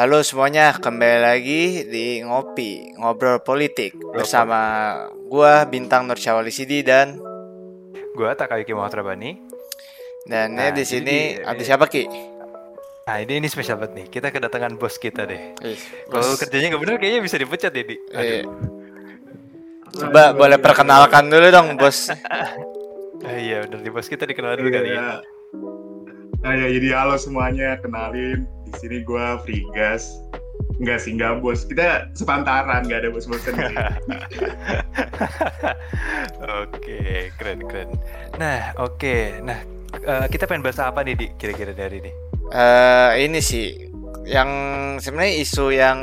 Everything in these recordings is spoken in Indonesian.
Halo semuanya, kembali lagi di Ngopi, Ngobrol Politik bersama gua Bintang Nur Syawali Sidi dan Gua Takayuki Muhammad Rabani. dan Nah, di sini di- ada siapa Ki? Nah ini ini spesial banget nih. Kita kedatangan bos kita deh. Kalau bos. kerjanya nggak bener kayaknya bisa dipecat ya di. Eh, Coba boleh perkenalkan dulu dong bos. Ah, iya bener di bos kita dikenal dulu kali ya. Nah ya jadi halo semuanya, kenalin di sini gua Frigas. Enggak sih, enggak bos. Kita sepantaran, enggak ada bos-bosan. Oke keren keren. Nah oke. Nah eh, kita pengen bahas apa nih di kira-kira dari ini? Eh ini sih yang sebenarnya isu yang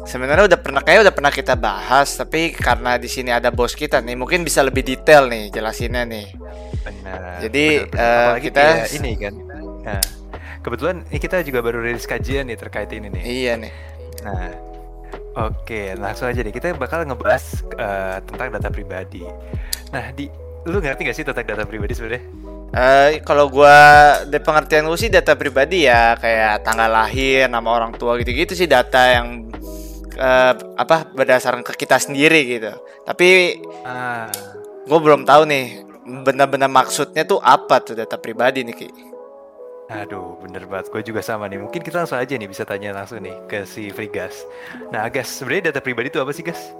sebenarnya udah pernah kayak udah pernah kita bahas tapi karena di sini ada bos kita nih mungkin bisa lebih detail nih jelasinnya nih. Benar. Jadi, benar, benar. eh, Apalagi kita- ini kan. Nah kebetulan ini kita juga baru rilis kajian nih terkait ini nih. Iya nih. Nah, oke, langsung aja deh. Kita bakal ngebahas eh, tentang data pribadi. Nah, di lu ngerti gak sih tentang data pribadi sebenarnya? Eh kalau gua dari pengertian gue sih data pribadi ya kayak tanggal lahir, nama orang tua gitu-gitu sih data yang eh, apa berdasarkan ke kita sendiri gitu. Tapi Ah, gue belum tahu nih benar-benar maksudnya tuh apa tuh data pribadi nih Ki. Aduh, bener banget. Gue juga sama nih. Mungkin kita langsung aja nih bisa tanya langsung nih ke si Frigas. Nah, Gas, sebenarnya data pribadi itu apa sih, Gas?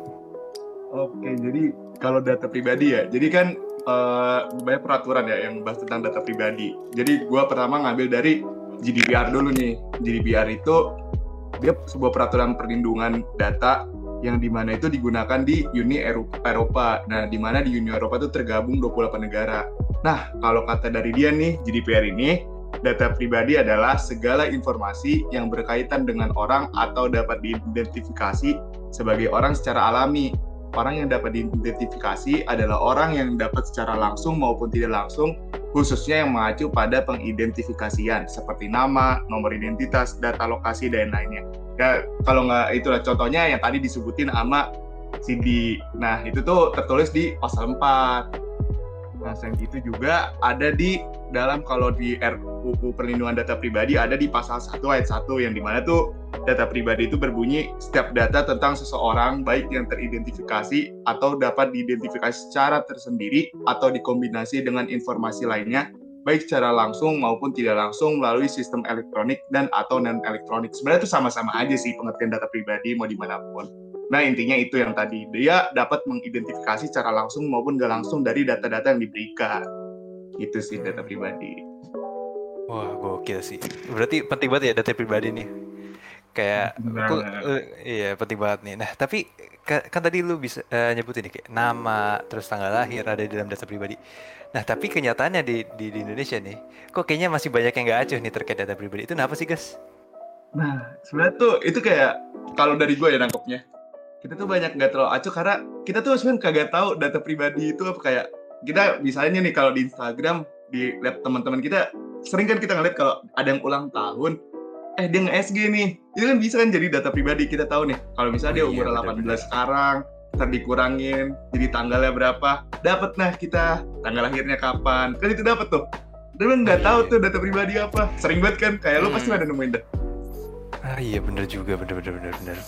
Oke, jadi kalau data pribadi ya, jadi kan eh, banyak peraturan ya yang bahas tentang data pribadi. Jadi gua pertama ngambil dari GDPR dulu nih. GDPR itu dia sebuah peraturan perlindungan data yang di mana itu digunakan di Uni Eropa. Nah, di mana di Uni Eropa itu tergabung 28 negara. Nah, kalau kata dari dia nih, GDPR ini, data pribadi adalah segala informasi yang berkaitan dengan orang atau dapat diidentifikasi sebagai orang secara alami. Orang yang dapat diidentifikasi adalah orang yang dapat secara langsung maupun tidak langsung, khususnya yang mengacu pada pengidentifikasian seperti nama, nomor identitas, data lokasi, dan lainnya. Ya, kalau nggak itulah contohnya yang tadi disebutin sama CD. Nah, itu tuh tertulis di pasal 4. Nah, selain itu juga ada di dalam kalau di RUU Perlindungan Data Pribadi ada di pasal 1 ayat 1 yang di mana tuh data pribadi itu berbunyi setiap data tentang seseorang baik yang teridentifikasi atau dapat diidentifikasi secara tersendiri atau dikombinasi dengan informasi lainnya baik secara langsung maupun tidak langsung melalui sistem elektronik dan atau non elektronik sebenarnya itu sama-sama aja sih pengertian data pribadi mau di mana pun nah intinya itu yang tadi. Dia dapat mengidentifikasi secara langsung maupun nggak langsung dari data-data yang diberikan itu sih data pribadi Wah, gokil sih. Berarti penting banget ya data pribadi nih. Kayak aku, eh, iya penting banget nih. Nah, tapi ka- kan tadi lu bisa eh, nyebutin nih kayak nama, terus tanggal lahir ada di dalam data pribadi. Nah, tapi kenyataannya di, di, di Indonesia nih, kok kayaknya masih banyak yang nggak acuh nih terkait data pribadi. Itu kenapa sih, Gas? Nah, sebenarnya tuh itu kayak kalau dari gue ya nangkepnya. Kita tuh banyak nggak terlalu acuh karena kita tuh sebenarnya kagak tahu data pribadi itu apa kayak kita misalnya nih kalau di Instagram di lihat teman-teman kita sering kan kita ngeliat kalau ada yang ulang tahun eh dia nge-SG nih itu kan bisa kan jadi data pribadi kita tahu nih kalau misalnya dia iya, umur 18 benar-benar. sekarang ntar dikurangin jadi tanggalnya berapa dapat nah kita tanggal lahirnya kapan kan itu dapat tuh tapi nggak Iya, tahu iya. tuh data pribadi apa sering banget kan kayak lo Hmm. pasti ada nemuin dah Ah iya bener juga, bener bener bener bener.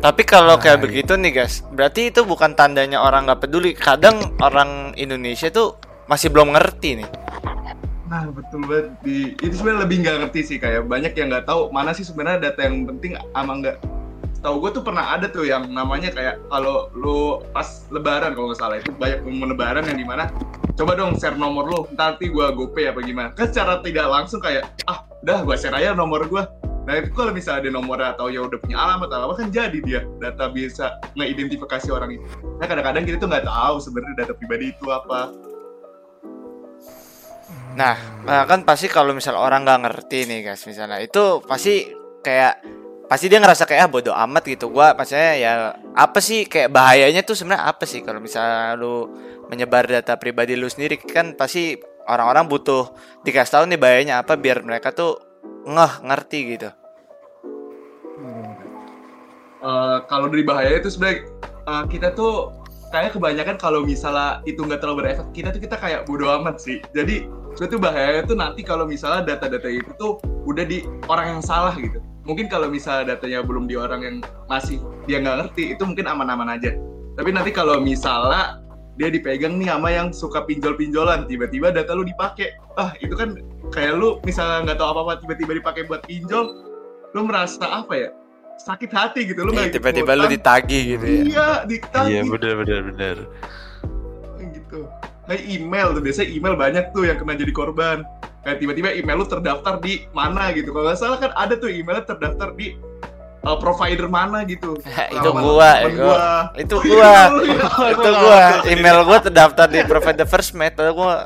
Tapi kalau Ah, kayak iya. begitu nih guys, berarti itu bukan tandanya orang nggak peduli. Kadang orang Indonesia tuh masih belum ngerti nih. Nah betul banget di itu sebenarnya lebih nggak ngerti sih kayak banyak yang nggak tahu mana sih sebenarnya data yang penting ama nggak tahu gue tuh pernah ada tuh yang namanya kayak kalau lu pas lebaran kalau nggak salah itu banyak momen lebaran yang di mana coba dong share nomor lu nanti gue gopay apa gimana kan secara tidak langsung kayak ah udah gue share aja nomor gue nah itu kalau misalnya ada nomornya atau ya udah punya alamat atau apa kan jadi dia. Data bisa ngeidentifikasi orang itu. Nah kadang-kadang kita tuh nggak tahu sebenarnya data pribadi itu apa. Nah, nah, kan pasti kalau misal orang nggak ngerti nih guys, misalnya itu pasti kayak pasti dia ngerasa kayak ah bodoh amat gitu. Gua maksudnya ya apa sih kayak bahayanya tuh sebenarnya apa sih? Kalau misalnya lu menyebar data pribadi lu sendiri kan pasti orang-orang butuh dikasih tahu nih bahayanya apa biar mereka tuh ngeh ngerti gitu. Eh, kalau dari bahaya itu sebenarnya eh, kita tuh kayak kebanyakan kalau misalnya itu nggak terlalu berefek kita tuh kita kayak bodo amat sih. Jadi sebenarnya tuh bahayanya tuh nanti kalau misalnya data-data itu tuh udah di orang yang salah gitu. Mungkin kalau misalnya datanya belum di orang yang masih dia nggak ngerti itu mungkin aman-aman aja. Tapi nanti kalau misalnya dia dipegang nih sama yang suka pinjol-pinjolan tiba-tiba data lu dipakai ah itu kan kayak lu misalnya nggak tahu apa-apa tiba-tiba dipakai buat pinjol lu merasa apa ya? Sakit hati gitu lu nggak tiba-tiba lu ditagih gitu ya. Iya ditagih. Iya benar benar benar. gitu. Kayak email tuh biasanya email banyak tuh yang kena jadi korban. Kayak tiba-tiba email lu terdaftar di mana gitu. Kalau nggak salah kan ada tuh emailnya terdaftar di uh, provider mana gitu itu Nama gua, temen gua. itu gua iya, itu gua email gua terdaftar di provider first mate Lalu gua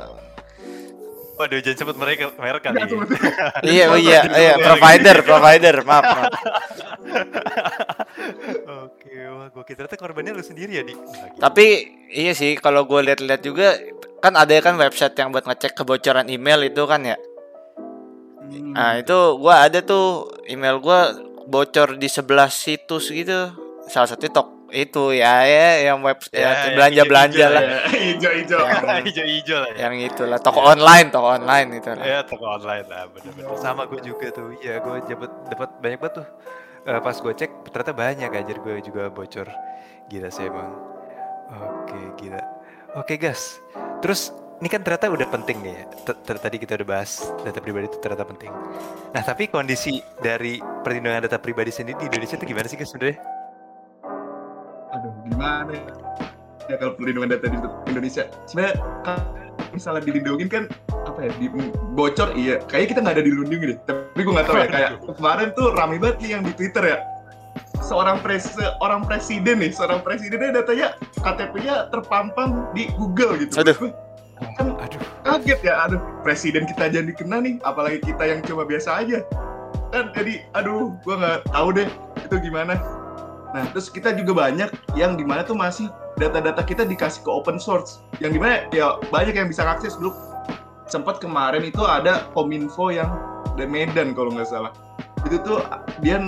Waduh jangan sebut mereka merek kali. Nggak, sebut- iya oh iya iya provider provider maaf, maaf. Oke, wah gue kira ternyata korbannya lu sendiri ya di. tapi iya sih kalau gua lihat-lihat juga kan ada kan website yang buat ngecek kebocoran email itu kan ya Hmm. nah itu gua ada tuh email gua bocor di 11 situs gitu. Salah satu tok itu ya ya yang web Ya, ya, belanja belanja lah. Ya, hijau-hijau. Yang- Hijau-hijau lah ya. yang itulah toko online toko online itu lah. Ya toko online lah bener-bener. Sama gue juga tuh iya gue dapat dapat banyak banget tuh. Eh, pas gue cek ternyata banyak aja gue juga bocor. Gila sih emang. Oke gila. Oke gas. Terus ini kan ternyata udah penting nih ya. T- t- tadi kita udah bahas data pribadi itu ternyata penting. Nah tapi kondisi dari perlindungan data pribadi sendiri di Indonesia itu gimana sih guys sebenarnya? Aduh gimana ya? ya kalau perlindungan data di Indonesia sebenarnya misalnya dilindungin kan apa ya di, bocor iya. Kayaknya kita nggak ada dilindungi deh. Tapi gue nggak tahu ya kayak kemarin tuh rame banget nih yang di Twitter ya. Seorang pres seorang presiden nih seorang presidennya datanya KTP-nya terpampang di Google gitu. Aduh. kan aduh. kaget ya aduh presiden kita jadi kena nih apalagi kita yang cuma biasa aja kan jadi aduh gua nggak tahu deh itu gimana. Nah terus kita juga banyak yang di mana tuh masih data-data kita dikasih ke open source. Yang di mana ya banyak yang bisa akses dulu sempat kemarin itu ada kominfo yang dari Medan kalau nggak salah. Itu tuh dia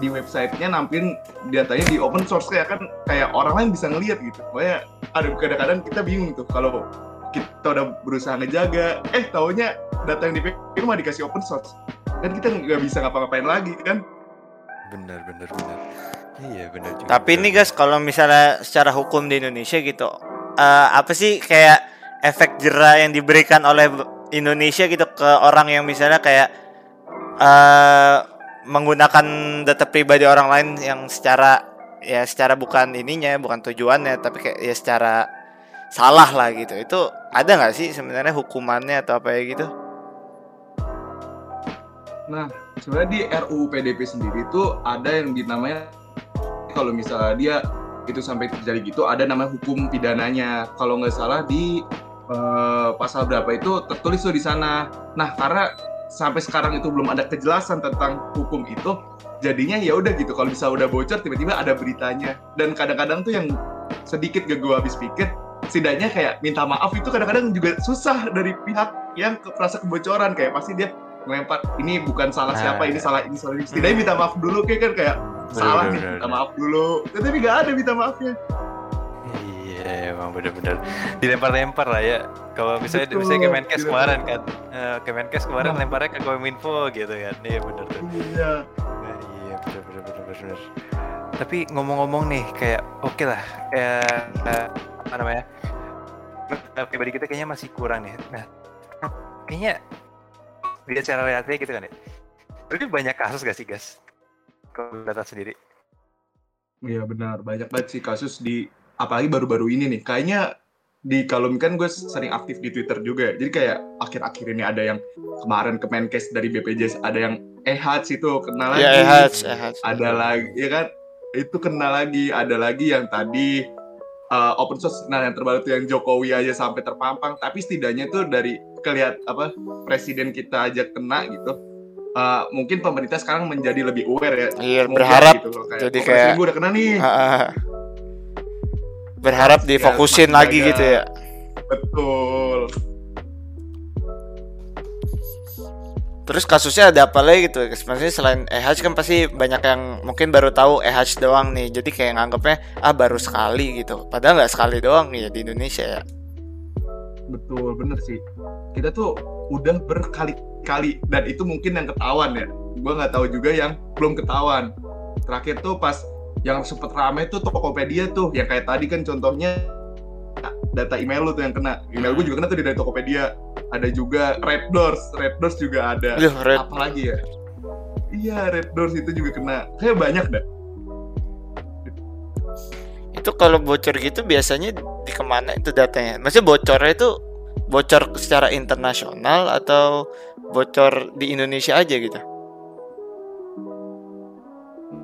di websitenya nampilin datanya di open source kayak kan kayak orang lain bisa ngelihat gitu. Makanya ada kadang-kadang kita bingung tuh kalau kita udah berusaha ngejaga eh taunya data yang dipegang mah dikasih open source kan kita nggak bisa ngapa-ngapain lagi kan? Bener bener bener. Iya bener juga. Tapi ini guys kalau misalnya secara hukum di Indonesia gitu eh, apa sih kayak efek jerah yang diberikan oleh Indonesia gitu ke orang yang misalnya kayak eh menggunakan data pribadi orang lain yang secara ya secara bukan ininya bukan tujuannya tapi kayak ya secara salah lah gitu. Itu ada nggak sih sebenarnya hukumannya atau apa ya gitu Nah, sebenarnya di RUU PDP sendiri itu ada yang dinamanya kalau misalnya dia itu sampai terjadi gitu ada nama hukum pidananya. Kalau nggak salah di eh, pasal berapa itu tertulis tuh di sana. Nah, karena sampai sekarang itu belum ada kejelasan tentang hukum itu, jadinya ya udah gitu. Kalau bisa udah bocor tiba-tiba ada beritanya. Dan kadang-kadang tuh yang sedikit gak gue habis pikir, setidaknya kayak minta maaf itu kadang-kadang juga susah dari pihak yang merasa kebocoran kayak pasti dia melempar ini bukan salah Nah, siapa ini salah ini salah ini setidaknya minta maaf dulu kayak kan kayak Bener, salah bener, nih minta maaf dulu tapi nggak ada minta maafnya Iya emang bener-bener dilempar-lempar lah ya. Kalau misalnya Betul, misalnya Kemenkes kemarin kan, eh, Kemenkes kemarin Nah. lemparnya ke Kominfo gitu kan. Iya bener tuh. iya Nah, iya bener bener bener bener. Tapi ngomong-ngomong nih kayak oke lah, kayak eh, apa namanya? pribadi kita kayaknya masih kurang nih. Nah, kayaknya lihat secara realitinya gitu kan ya. Tapi banyak kasus gak sih guys? Kalau data sendiri. iya benar banyak banget sih kasus di apalagi baru-baru ini nih kayaknya di kalau kan gue sering aktif di Twitter juga ya. jadi kayak akhir-akhir ini ada yang kemarin Kemenkes dari BPJS ada yang EHATS itu kena lagi ya ehaj ehaj ada lagi ya kan itu kena lagi ada lagi yang tadi uh, open source nah yang terbaru tuh yang Jokowi aja sampai terpampang tapi setidaknya tuh dari kelihat apa presiden kita aja kena gitu Uh, mungkin pemerintah sekarang menjadi lebih aware ya Iya, berharap gitu loh, kayak, jadi "Oh, kayak- gue udah kena nih ah. berharap difokusin semakin lagi jaga. gitu ya betul Terus kasusnya ada apa lagi gitu? Maksudnya selain EH kan pasti banyak yang mungkin baru tahu EH doang nih. Jadi kayak nganggapnya ah baru sekali gitu. Padahal nggak sekali doang ya di Indonesia ya. betul bener sih kita tuh udah berkali-kali dan itu mungkin yang ketahuan ya gue nggak tahu juga yang belum ketahuan terakhir tuh pas yang sempet rame tuh Tokopedia tuh yang kayak tadi kan contohnya data email lu tuh yang kena. Email gue juga kena tuh dari Tokopedia. Ada juga Red Doors. Red Doors juga ada. Duh, Red apa lagi ya? Iya Red Doors itu juga kena. Kayak banyak dah. Itu kalau bocor gitu biasanya di ke mana itu datanya? Maksudnya bocornya itu bocor secara internasional atau bocor di Indonesia aja gitu?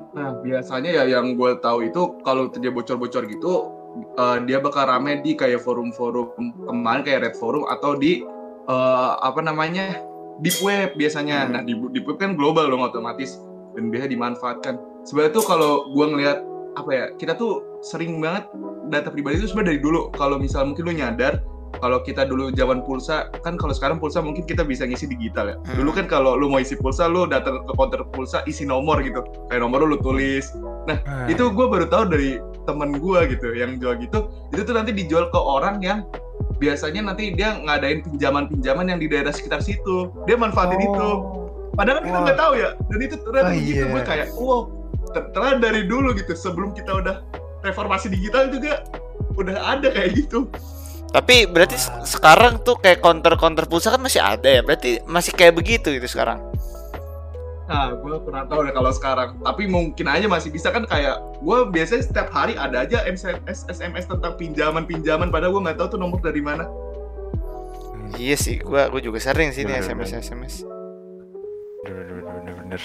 Nah, biasanya ya yang gue tahu itu kalau terjadi bocor-bocor gitu, eh, dia bakal rame di kayak forum-forum kemarin kayak Red Forum atau di eh, apa namanya deep web biasanya. Hmm. Nah di deep web kan global dong otomatis dan biasa dimanfaatkan. Sebenarnya tuh kalau gue ngelihat apa ya, kita tuh sering banget data pribadi itu sebenarnya dari dulu. Kalau misal mungkin lu nyadar kalau kita dulu zaman pulsa kan kalau sekarang pulsa mungkin kita bisa ngisi digital ya. Hmm. Dulu kan kalau lu mau isi pulsa lu datang ke counter pulsa isi nomor gitu. Kayak nomor lu lu tulis. Nah, Ah. itu gue baru tahu dari temen gue gitu yang jual gitu. Itu tuh nanti dijual ke orang yang biasanya nanti dia ngadain pinjaman-pinjaman yang di daerah sekitar situ. Dia manfaatin itu. Padahal kan kita nggak tahu ya. Dan itu ternyata Oh, begitu iya. gue kayak, wow, ter- ternyata dari dulu gitu sebelum kita udah reformasi digital juga udah ada kayak gitu. Tapi berarti se- sekarang tuh kayak counter-counter pulsa kan masih ada ya? Berarti masih kayak begitu gitu sekarang. Nah, gue pernah tahu deh kalau sekarang. Tapi mungkin aja masih bisa kan kayak gue biasanya setiap hari ada aja SMS SMS tentang pinjaman-pinjaman padahal gue nggak tahu tuh nomor dari mana. Iya sih, gua gua juga sering sih nih Bener, SMS SMS. Bener, bener, bener, bener.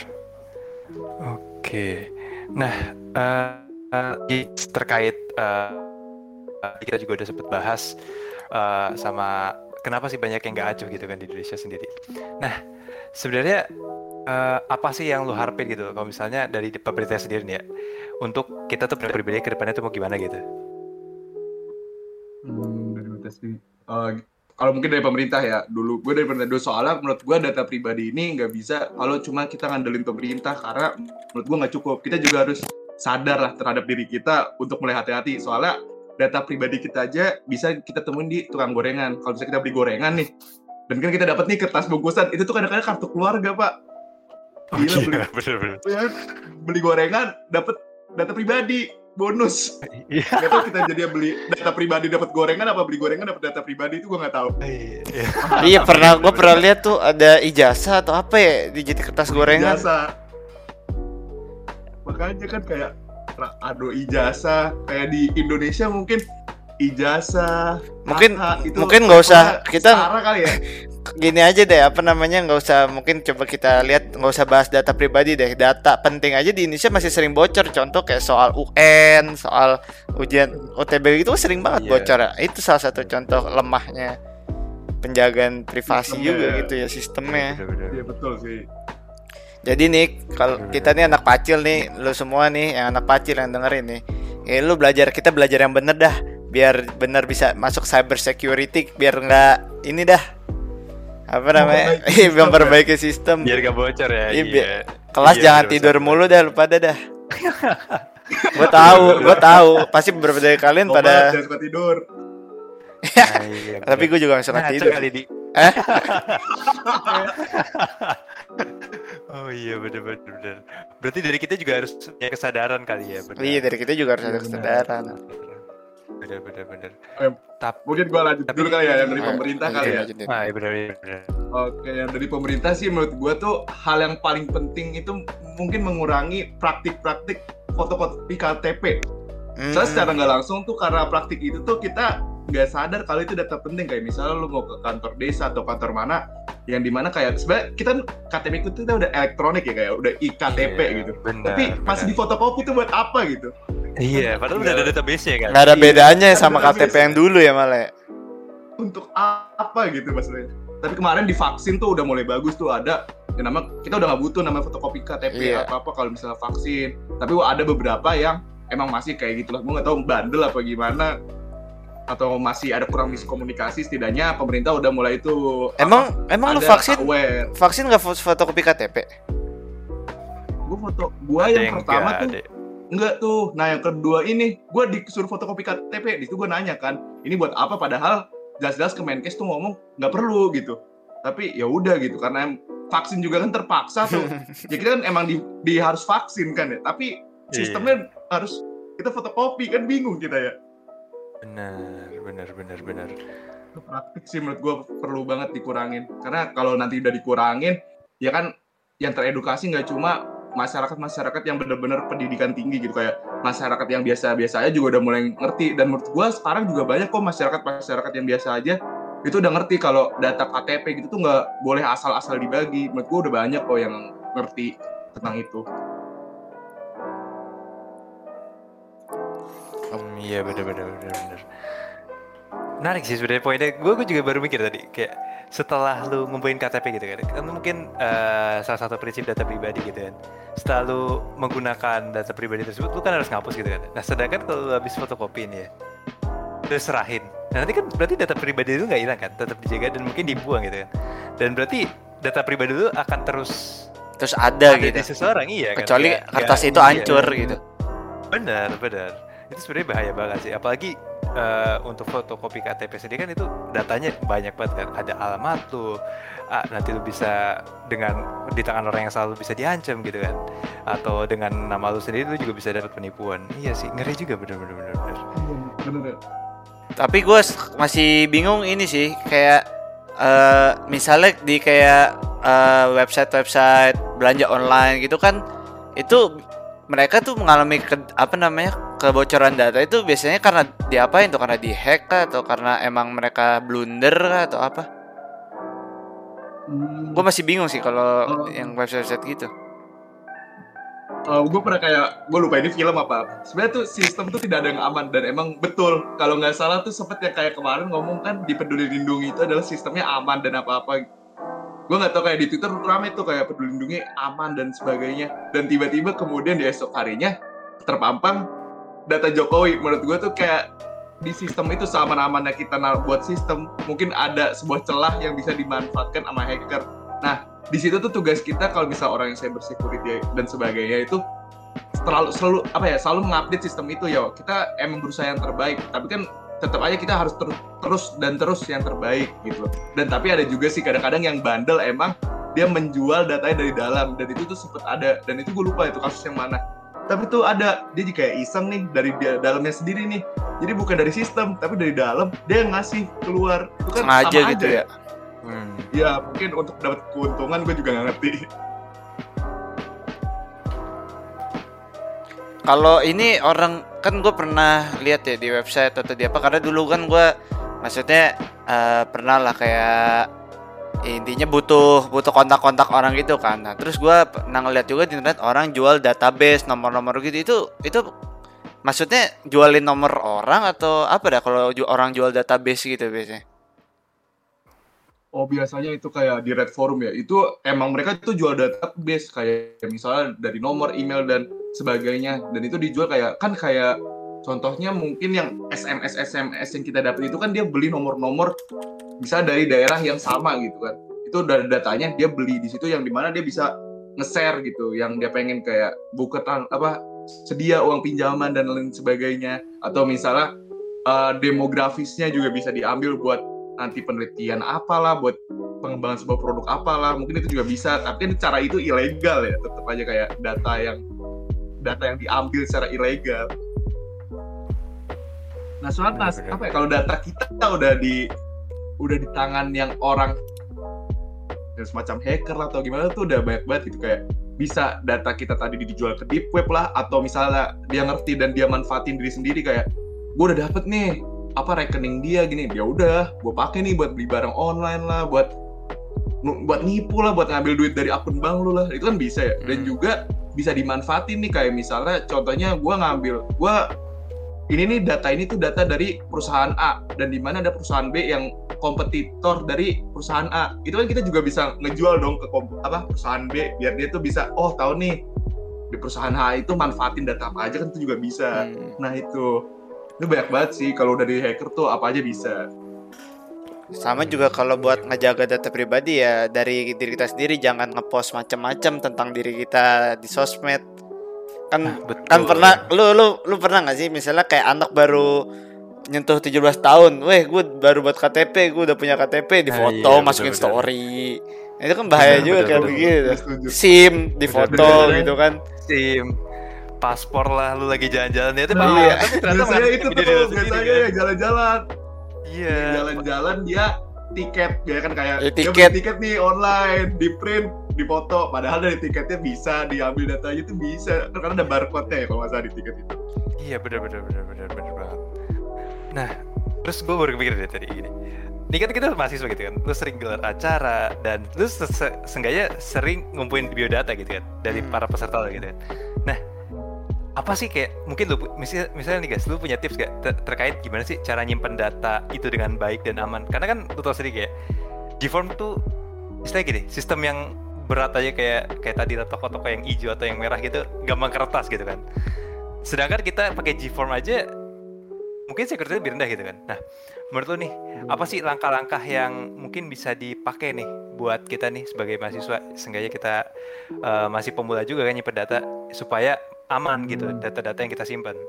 Oke. Nah, eh, eh, i- terkait eh, kita juga udah sempet bahas eh, sama kenapa sih banyak yang nggak acuh gitu kan di Indonesia sendiri. Nah, sebenarnya eh, apa sih yang lu harapin gitu kalau misalnya dari pemerintah sendiri nih ya untuk kita tuh pribadi ke depannya tuh mau gimana gitu? Hmm, dari pemerintah sendiri. Eh, kalau mungkin dari pemerintah ya dulu gue dari pemerintah dulu soalnya menurut gue data pribadi ini nggak bisa kalau cuma kita ngandelin pemerintah karena menurut gue nggak cukup kita juga harus sadar lah terhadap diri kita untuk mulai hati-hati soalnya data pribadi kita aja bisa kita temuin di tukang gorengan kalau bisa kita beli gorengan nih dan kan kita dapat nih kertas bungkusan itu tuh kadang-kadang kartu keluarga pak Gila, beli, bener-bener. ya, beli gorengan dapat data pribadi bonus Iya. Gak tau kita jadi beli data pribadi dapat gorengan apa beli gorengan dapat data pribadi itu gue nggak tahu. Iya. iya pernah gua pernah lihat tuh ada ijazah atau apa ya di jadi kertas gorengan. Ijazah. Makanya kan kayak aduh ijazah kayak di Indonesia mungkin ijazah Mungkin- itu mungkin nggak usah, kita- kali ya. Gini aja deh apa namanya nggak usah mungkin coba kita lihat nggak usah bahas data pribadi deh data penting aja di Indonesia masih sering bocor contoh kayak soal UN soal ujian OTB itu sering banget Iya. bocor itu salah satu contoh lemahnya penjagaan privasi Sistemnya juga ya. gitu ya sistemnya. Iya betul sih. Jadi nih kalau kita nih anak pacil nih, lu semua nih yang anak pacil yang dengerin nih, ya lu belajar kita belajar yang bener dah, biar bener bisa masuk cyber security, biar nggak ini dah apa namanya, Memperbaiki Iya, sistem memperbaiki sistem. Biar gak bocor ya. Iya, biar- Iya. Kelas Iya, jangan tidur mulu dah, lu pada dah. gue tahu, gue tahu, pasti beberapa dari kalian Obat, pada, jangan suka tidur. Nah, iya, tapi gue juga gak suka Ngaco tidur. kali di. Eh? oh iya bener bener bener. Berarti dari kita juga harus punya kesadaran kali ya. Bener. Iya dari kita juga harus Iya, ada benar. kesadaran. Bener bener bener. Eh, Tapi Mungkin gue lanjut Tapi- dulu kali ya yang dari Ayo, pemerintah kali ya. lanjutin. ah iya bener bener. bener. Oke, yang dari pemerintah sih menurut gue tuh hal yang paling penting itu mungkin mengurangi praktik-praktik fotokopi KTP. Soalnya Hmm. secara nggak langsung tuh karena praktik itu tuh kita nggak sadar kalau itu data penting kayak misalnya lu mau ke kantor desa atau kantor mana yang di mana kayak sebenarnya kita kan KTP itu kita udah elektronik ya kayak udah iktp Iya, gitu. Bener. Tapi masih di fotokopi itu buat apa gitu? Iya, padahal udah ada database-nya kan. nggak ada Iya, bedanya kan sama KTP yang dulu ya malah. Untuk apa gitu maksudnya? Tapi kemarin di vaksin tuh udah mulai bagus tuh ada yang nama kita udah nggak butuh nama fotokopi KTP Iya. atau apa kalau misalnya vaksin. Tapi ada beberapa yang emang masih kayak gitu lah. Gue nggak tahu bandel apa gimana atau masih ada kurang miskomunikasi setidaknya pemerintah udah mulai itu Emang emang lu ada vaksin aware. vaksin nggak fo- fotokopi KTP? gue foto gua Ada yang pertama tuh ada. enggak tuh. Nah yang kedua ini gue disuruh fotokopi KTP di situ gue nanya kan ini buat apa? Padahal jelas-jelas Kemenkes tuh ngomong nggak perlu gitu. Tapi ya udah gitu karena vaksin juga kan terpaksa tuh. Ya kita kan emang di, di harus vaksin kan ya. Tapi sistemnya harus kita fotokopi kan bingung kita ya benar benar benar benar. Itu praktik sih menurut gue perlu banget dikurangin. Karena kalau nanti udah dikurangin ya kan yang teredukasi nggak cuma masyarakat-masyarakat yang benar-benar pendidikan tinggi gitu. Kayak masyarakat yang biasa-biasa aja juga udah mulai ngerti. Dan menurut gue sekarang juga banyak kok masyarakat-masyarakat yang biasa aja itu udah ngerti kalau data KTP gitu tuh nggak boleh asal-asal dibagi. Menurut gue udah banyak kok yang ngerti tentang itu iya benar benar benar benar. Menarik sih sebenarnya poinnya. Gue gue juga baru mikir tadi kayak setelah lu ngumpulin KTP gitu kan, kan mungkin eh, salah satu prinsip data pribadi gitu kan. Setelah lu menggunakan data pribadi tersebut, lu kan harus ngapus gitu kan. Nah sedangkan kalau lu habis fotokopiin ya, terus serahin. Nah nanti kan berarti data pribadi itu nggak hilang kan, tetap dijaga dan mungkin dibuang gitu kan. Dan berarti data pribadi lu akan terus terus ada ada gitu di seseorang iya kan. kecuali Nggak- kertas nggak- itu iya. hancur gitu Benar, benar. Itu sebenarnya bahaya banget sih. Apalagi eh, untuk fotokopi KTP sendiri kan itu datanya banyak banget kan. Ada alamat lu, ah, nanti lu bisa dengan di tangan orang yang selalu bisa diancam gitu kan. Atau dengan nama lu sendiri lu juga bisa dapat penipuan. Iya sih, ngeri juga bener-bener bener. bener. bener tapi gue masih bingung ini sih kayak eh misalnya di kayak eh, website-website belanja online gitu kan itu mereka tuh mengalami ke- apa namanya kebocoran data itu biasanya karena diapain tuh? Karena dihack kah? Atau karena emang mereka blunder kah? Atau apa? Gue masih bingung sih kalau Oh. yang website-website gitu. Gue pernah kayak gue lupa ini film apa. Sebenarnya tuh sistem tuh tidak ada yang aman dan emang betul. Kalau nggak salah tuh sempet yang kayak kemarin ngomong kan di peduli lindungi itu adalah sistemnya aman dan apa apa gue nggak tahu kayak di twitter rame tuh kayak peduli lindungi aman dan sebagainya. Dan tiba-tiba kemudian di esok harinya terpampang data Jokowi menurut gue tuh kayak di sistem itu seaman-amannya kita nar- buat sistem mungkin ada sebuah celah yang bisa dimanfaatkan sama hacker. Nah di situ tuh tugas kita kalau misal orang yang cyber security dan sebagainya itu terlalu selalu apa ya selalu mengupdate sistem itu ya kita emang berusaha yang terbaik tapi kan tetap aja kita harus ter- terus dan terus yang terbaik gitu. Dan tapi ada juga sih kadang-kadang yang bandel emang dia menjual datanya dari dalam dan itu tuh sempet ada dan itu gue lupa itu kasus yang mana tapi tuh ada dia juga kayak iseng nih dari dia dalamnya sendiri nih. Jadi bukan dari sistem tapi dari dalam dia yang ngasih keluar. Itu kan sengaja sama gitu aja. ya? Hmm. ya mungkin untuk dapat keuntungan gue juga nggak ngerti. Kalau ini orang kan gue pernah lihat ya di website atau di apa karena dulu kan gue maksudnya eh, pernah lah kayak intinya butuh butuh kontak-kontak orang gitu kan. Nah terus gue pernah ngeliat juga di internet orang jual database nomor-nomor gitu itu itu maksudnya jualin nomor orang atau apa dah kalau orang jual database gitu biasanya. Oh biasanya itu kayak di Red Forum ya. Itu emang mereka itu jual database kayak misalnya dari nomor email dan sebagainya. Dan itu dijual kayak kan kayak contohnya mungkin yang SMS SMS yang kita dapat itu kan dia beli nomor-nomor bisa dari daerah yang sama gitu kan. Itu dari datanya dia beli di situ yang di mana dia bisa nge-share gitu yang dia pengen kayak buka apa sedia uang pinjaman dan lain sebagainya atau misalnya eh, demografisnya juga bisa diambil buat nanti penelitian apalah buat pengembangan sebuah produk apalah mungkin itu juga bisa tapi kan cara itu ilegal ya tetap aja kayak data yang data yang diambil secara ilegal nah Bener-bener. apa ya kalau data kita udah di udah di tangan yang orang yang semacam hacker lah atau gimana tuh udah banyak banget gitu kayak bisa data kita tadi dijual ke deep web lah atau misalnya dia ngerti dan dia manfaatin diri sendiri kayak gue udah dapet nih apa rekening dia gini? Ya udah gue pakai nih buat beli barang online lah buat buat nipu lah buat ngambil duit dari akun bank lu lah. Itu kan bisa ya. Dan Hmm. juga bisa dimanfaatin nih kayak misalnya contohnya gue ngambil gue ini nih data ini tuh data dari perusahaan A dan di mana ada perusahaan B yang kompetitor dari perusahaan A itu kan kita juga bisa ngejual dong ke apa perusahaan B biar dia tuh bisa oh tahu nih di perusahaan A itu manfaatin data apa aja kan itu juga bisa Hmm. Nah itu itu banyak banget sih kalau dari hacker tuh apa aja bisa. Sama juga kalau buat ngejaga data pribadi ya dari diri kita sendiri jangan ngepost macam-macam tentang diri kita di sosmed. Kan Betul. kan pernah lu lu lu pernah nggak sih misalnya kayak anak baru nyentuh 17 tahun, weh gue baru buat KTP, gue udah punya KTP di Ah, foto, iya, masukin betul-betul. story. Nah, itu kan bahaya Betul, juga betul, kayak betul. begitu. Setuju. SIM di foto betul. gitu kan. SIM paspor lah lu lagi jalan-jalan ya itu Nah, iya. tapi ternyata biasanya itu tuh biasanya ya kan? jalan-jalan iya jalan-jalan dia tiket ya kan kayak Ya, dia tiket. beli tiket nih online di print di foto padahal dari tiketnya bisa diambil datanya itu bisa karena ada barcode ya kalau nggak salah di tiket itu Iya benar benar benar benar benar banget. Nah, terus gue baru kepikir deh tadi gini. Ini kan kita mahasiswa gitu kan, lu sering gelar acara dan lu se se- seenggaknya sering ngumpulin biodata gitu kan dari Hmm. para peserta lo gitu kan. Nah, apa sih kayak mungkin lu misalnya, misalnya nih guys, lu punya tips gak ter- terkait gimana sih cara nyimpen data itu dengan baik dan aman? Karena kan lu tau sendiri kayak Gform tuh istilahnya gini, sistem yang berat aja kayak kayak tadi toko-toko yang hijau atau yang merah gitu, gampang kertas gitu kan. Sedangkan kita pakai G-form aja mungkin security lebih rendah gitu kan. Nah menurut lo nih apa sih langkah-langkah yang mungkin bisa dipakai nih buat kita nih sebagai mahasiswa? Seenggaknya kita eh, masih pemula juga kan nyimpen data supaya aman gitu data-data yang kita simpan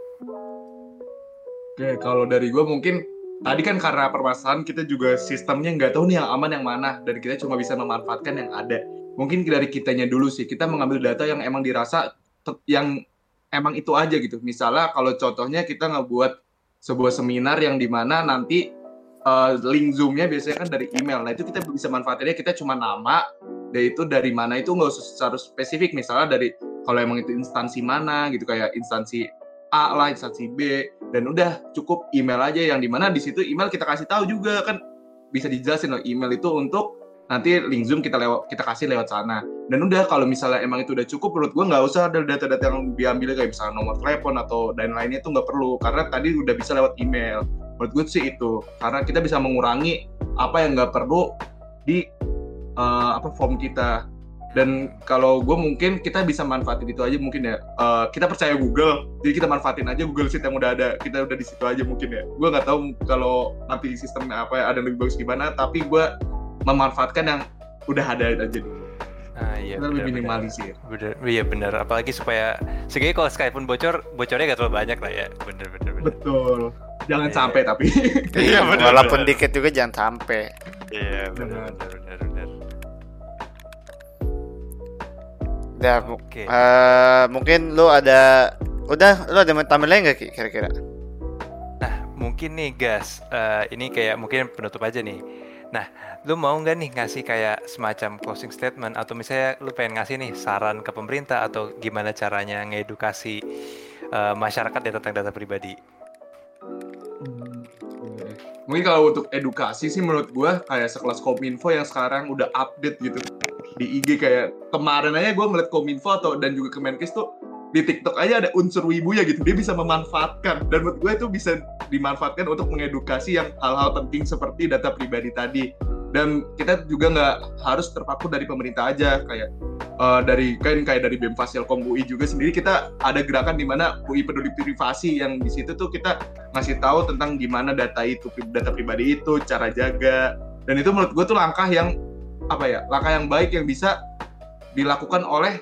oke kalau dari gue mungkin tadi kan karena permasalahan kita juga sistemnya nggak tahu nih yang aman yang mana. Dan kita cuma bisa memanfaatkan yang ada mungkin dari kitanya dulu sih. Kita mengambil data yang emang dirasa yang emang itu aja gitu. Misalnya kalau contohnya kita ngebuat sebuah seminar yang di mana nanti eh, link zoomnya biasanya kan dari email. Nah itu kita bisa manfaatinnya kita cuma nama dan itu dari mana itu nggak usah harus spesifik. Misalnya dari kalau emang itu instansi mana gitu kayak instansi A lah instansi B dan udah cukup email aja yang di mana di situ email kita kasih tahu juga kan. Bisa dijelasin loh email itu untuk nanti link zoom kita lewat kita kasih lewat sana. Dan udah kalau misalnya emang itu udah cukup menurut gua nggak usah ada data-data yang diambil kayak misalnya nomor telepon atau dan lainnya itu nggak perlu. Karena tadi udah bisa lewat email. Menurut gue sih itu. Karena kita bisa mengurangi apa yang nggak perlu di eh, apa form kita. Dan kalau gue mungkin kita bisa manfaatin itu aja mungkin ya. Eh, kita percaya Google. Jadi kita manfaatin aja Google Sheet yang udah ada. Kita udah di situ aja mungkin ya. Gue nggak tahu kalau nanti sistemnya apa ya ada yang lebih bagus gimana. Tapi gue memanfaatkan yang udah ada aja dulu ah iya kita lebih benar, benar. minimalisir bener iya benar apalagi supaya seenggaknya kalau sekalipun bocor bocornya gak terlalu banyak lah ya bener bener bener betul jangan Iya. sampai tapi Iya, benar, Walaupun benar. dikit juga jangan sampai. iya Benar. benar benar benar benar Dah, mu- oke eh, mungkin lu ada udah lu ada mau tambahin lain Ki, kira-kira? mungkin nih gas eh, ini kayak mungkin penutup aja nih nah lu mau nggak nih ngasih kayak semacam closing statement? Atau misalnya lu pengen ngasih nih saran ke pemerintah atau gimana caranya ngedukasi eh, masyarakat ya tentang data pribadi? Mungkin kalau untuk edukasi sih menurut gua kayak sekelas Kominfo yang sekarang udah update gitu. Di IG kayak kemarin aja gua ngeliat Kominfo atau dan juga Kemenkes tuh di TikTok aja ada unsur wibunya gitu. Dia bisa memanfaatkan. Dan menurut gue itu bisa dimanfaatkan untuk mengedukasi yang hal-hal penting seperti data pribadi tadi. Dan kita juga nggak harus terpaku dari pemerintah aja. Kayak eh, dari kan kayak dari BEM Fasilkom UI juga sendiri kita ada gerakan di mana UI peduli privasi yang di situ tuh kita ngasih tahu tentang gimana data itu data pribadi itu cara jaga. Dan itu menurut gue tuh langkah yang apa ya langkah yang baik yang bisa dilakukan oleh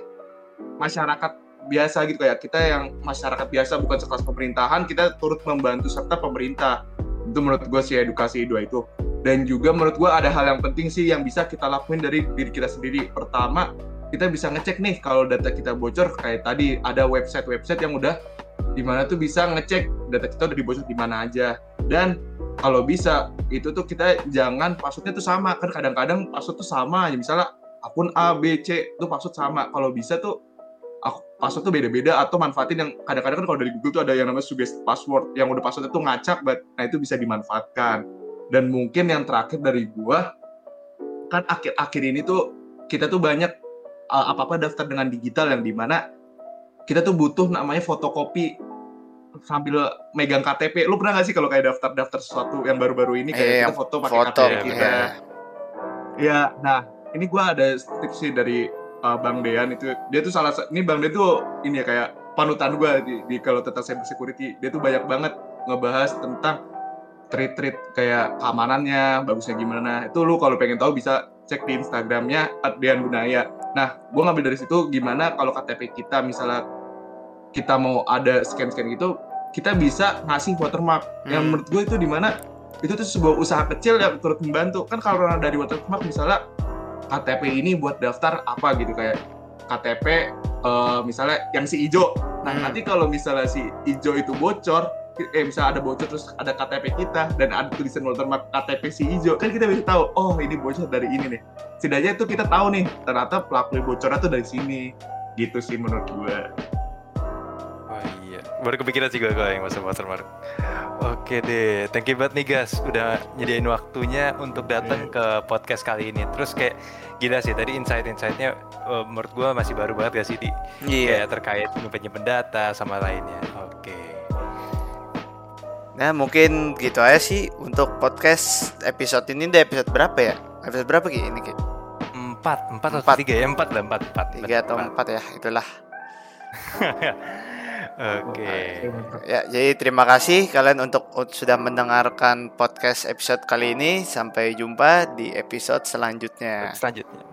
masyarakat biasa gitu kayak kita yang masyarakat biasa bukan sekelas pemerintahan kita turut membantu serta pemerintah. Itu menurut gue sih edukasi dua itu. Dan juga menurut gue ada hal yang penting sih yang bisa kita lakuin dari diri kita sendiri. Pertama kita bisa ngecek nih kalau data kita bocor kayak tadi ada website-website yang udah di mana tuh bisa ngecek data kita udah dibocor di mana aja. Dan kalau bisa itu tuh kita jangan passwordnya tuh sama. Kan kadang-kadang password tuh sama aja. Misalnya akun A B C tuh password sama. Kalau bisa tuh aku- password tuh beda-beda atau manfaatin yang kadang-kadang kan kalau dari Google tuh ada yang namanya suggest password yang udah passwordnya tuh ngacak but nah itu bisa dimanfaatkan dan mungkin yang terakhir dari gua kan akhir-akhir ini tuh kita tuh banyak uh, apa-apa daftar dengan digital yang di mana kita tuh butuh namanya fotokopi sambil megang KTP. Lu pernah gak sih kalau kayak daftar-daftar sesuatu yang baru-baru ini kayak Iya, kita foto pakai foto, KTP iya. kita? Iya, nah ini gua ada tips sih dari uh, Bang Dean itu. Dia tuh salah sa- ini Bang Dean tuh ini ya kayak panutan gua di, di kalau tentang cyber security. Dia tuh banyak banget ngebahas tentang treat-treat kayak keamanannya, bagusnya gimana. Itu lu kalau pengen tahu bisa cek di Instagramnya @dean Gunaya. Nah, gua ngambil dari situ gimana kalau KTP kita misalnya kita mau ada scan-scan gitu, kita bisa ngasih watermark yang Hmm. menurut gue itu di mana itu tuh sebuah usaha kecil yang turut membantu kan kalau dari watermark misalnya KTP ini buat daftar apa gitu kayak KTP eh, misalnya yang si ijo. Nah Hmm. nanti kalau misalnya si ijo itu bocor eh misalnya ada bocor terus ada KTP kita dan ada tulisan watermark KTP si ijo kan kita bisa tahu oh ini bocor dari ini nih. Setidaknya itu kita tahu nih ternyata pelaku bocornya tuh dari sini. Gitu sih menurut gue Oh iya, baru kepikiran sih gue kalau yang masuk watermark. Oke deh, thank you banget nih guys udah nyediain waktunya untuk datang ke podcast kali ini. Terus kayak gila sih tadi insight-insightnya eh, menurut gue masih baru banget gak sih di Iya. kayak terkait nyimpen data sama lainnya. Oke. Nah mungkin gitu aja sih untuk podcast episode ini udah episode berapa ya? Episode berapa Ki ini Ki? Empat, empat atau Empat. tiga ya? Empat lah, empat, empat. Tiga atau empat ya itulah. Oke. Ya jadi terima kasih kalian untuk untuk sudah mendengarkan podcast episode kali ini. Sampai jumpa di episode selanjutnya. Selanjutnya.